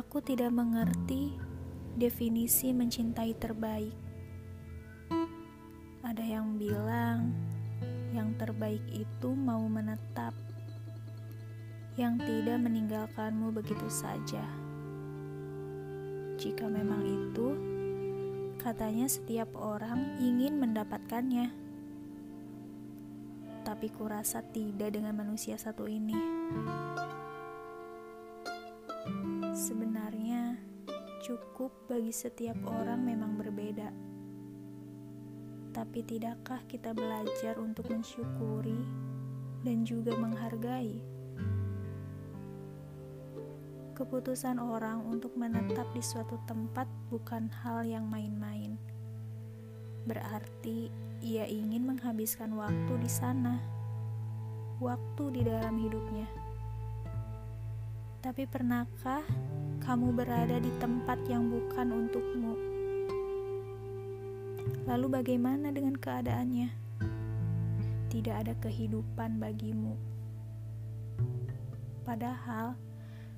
Aku tidak mengerti definisi mencintai terbaik. Ada yang bilang yang terbaik itu mau menetap, yang tidak meninggalkanmu begitu saja. Jika memang itu, katanya setiap orang ingin mendapatkannya. Tapi kurasa tidak dengan manusia satu ini. Cukup bagi setiap orang memang berbeda. Tapi tidakkah kita belajar untuk mensyukuri dan juga menghargai? Keputusan orang untuk menetap di suatu tempat bukan hal yang main-main. Berarti ia ingin menghabiskan waktu di sana, waktu di dalam hidupnya. Tapi pernahkah kamu berada di tempat yang bukan untukmu? Lalu bagaimana dengan keadaannya? Tidak ada kehidupan bagimu. Padahal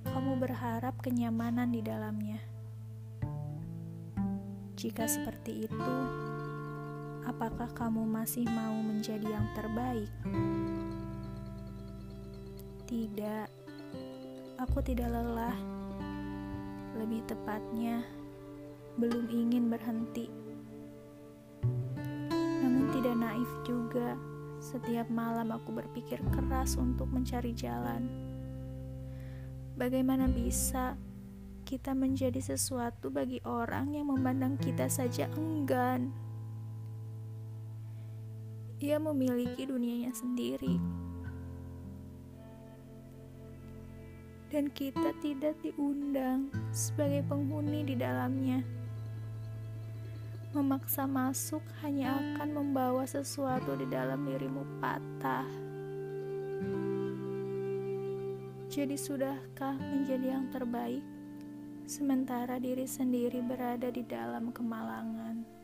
kamu berharap kenyamanan di dalamnya. Jika seperti itu, apakah kamu masih mau menjadi yang terbaik? Tidak Aku tidak lelah, lebih tepatnya belum ingin berhenti. Namun tidak naif juga, setiap malam aku berpikir keras untuk mencari jalan. Bagaimana bisa kita menjadi sesuatu bagi orang yang memandang kita saja enggan? Ia memiliki dunianya sendiri dan kita tidak diundang sebagai penghuni di dalamnya. Memaksa masuk hanya akan membawa sesuatu di dalam dirimu patah. Jadi, sudahkah menjadi yang terbaik, sementara diri sendiri berada di dalam kemalangan?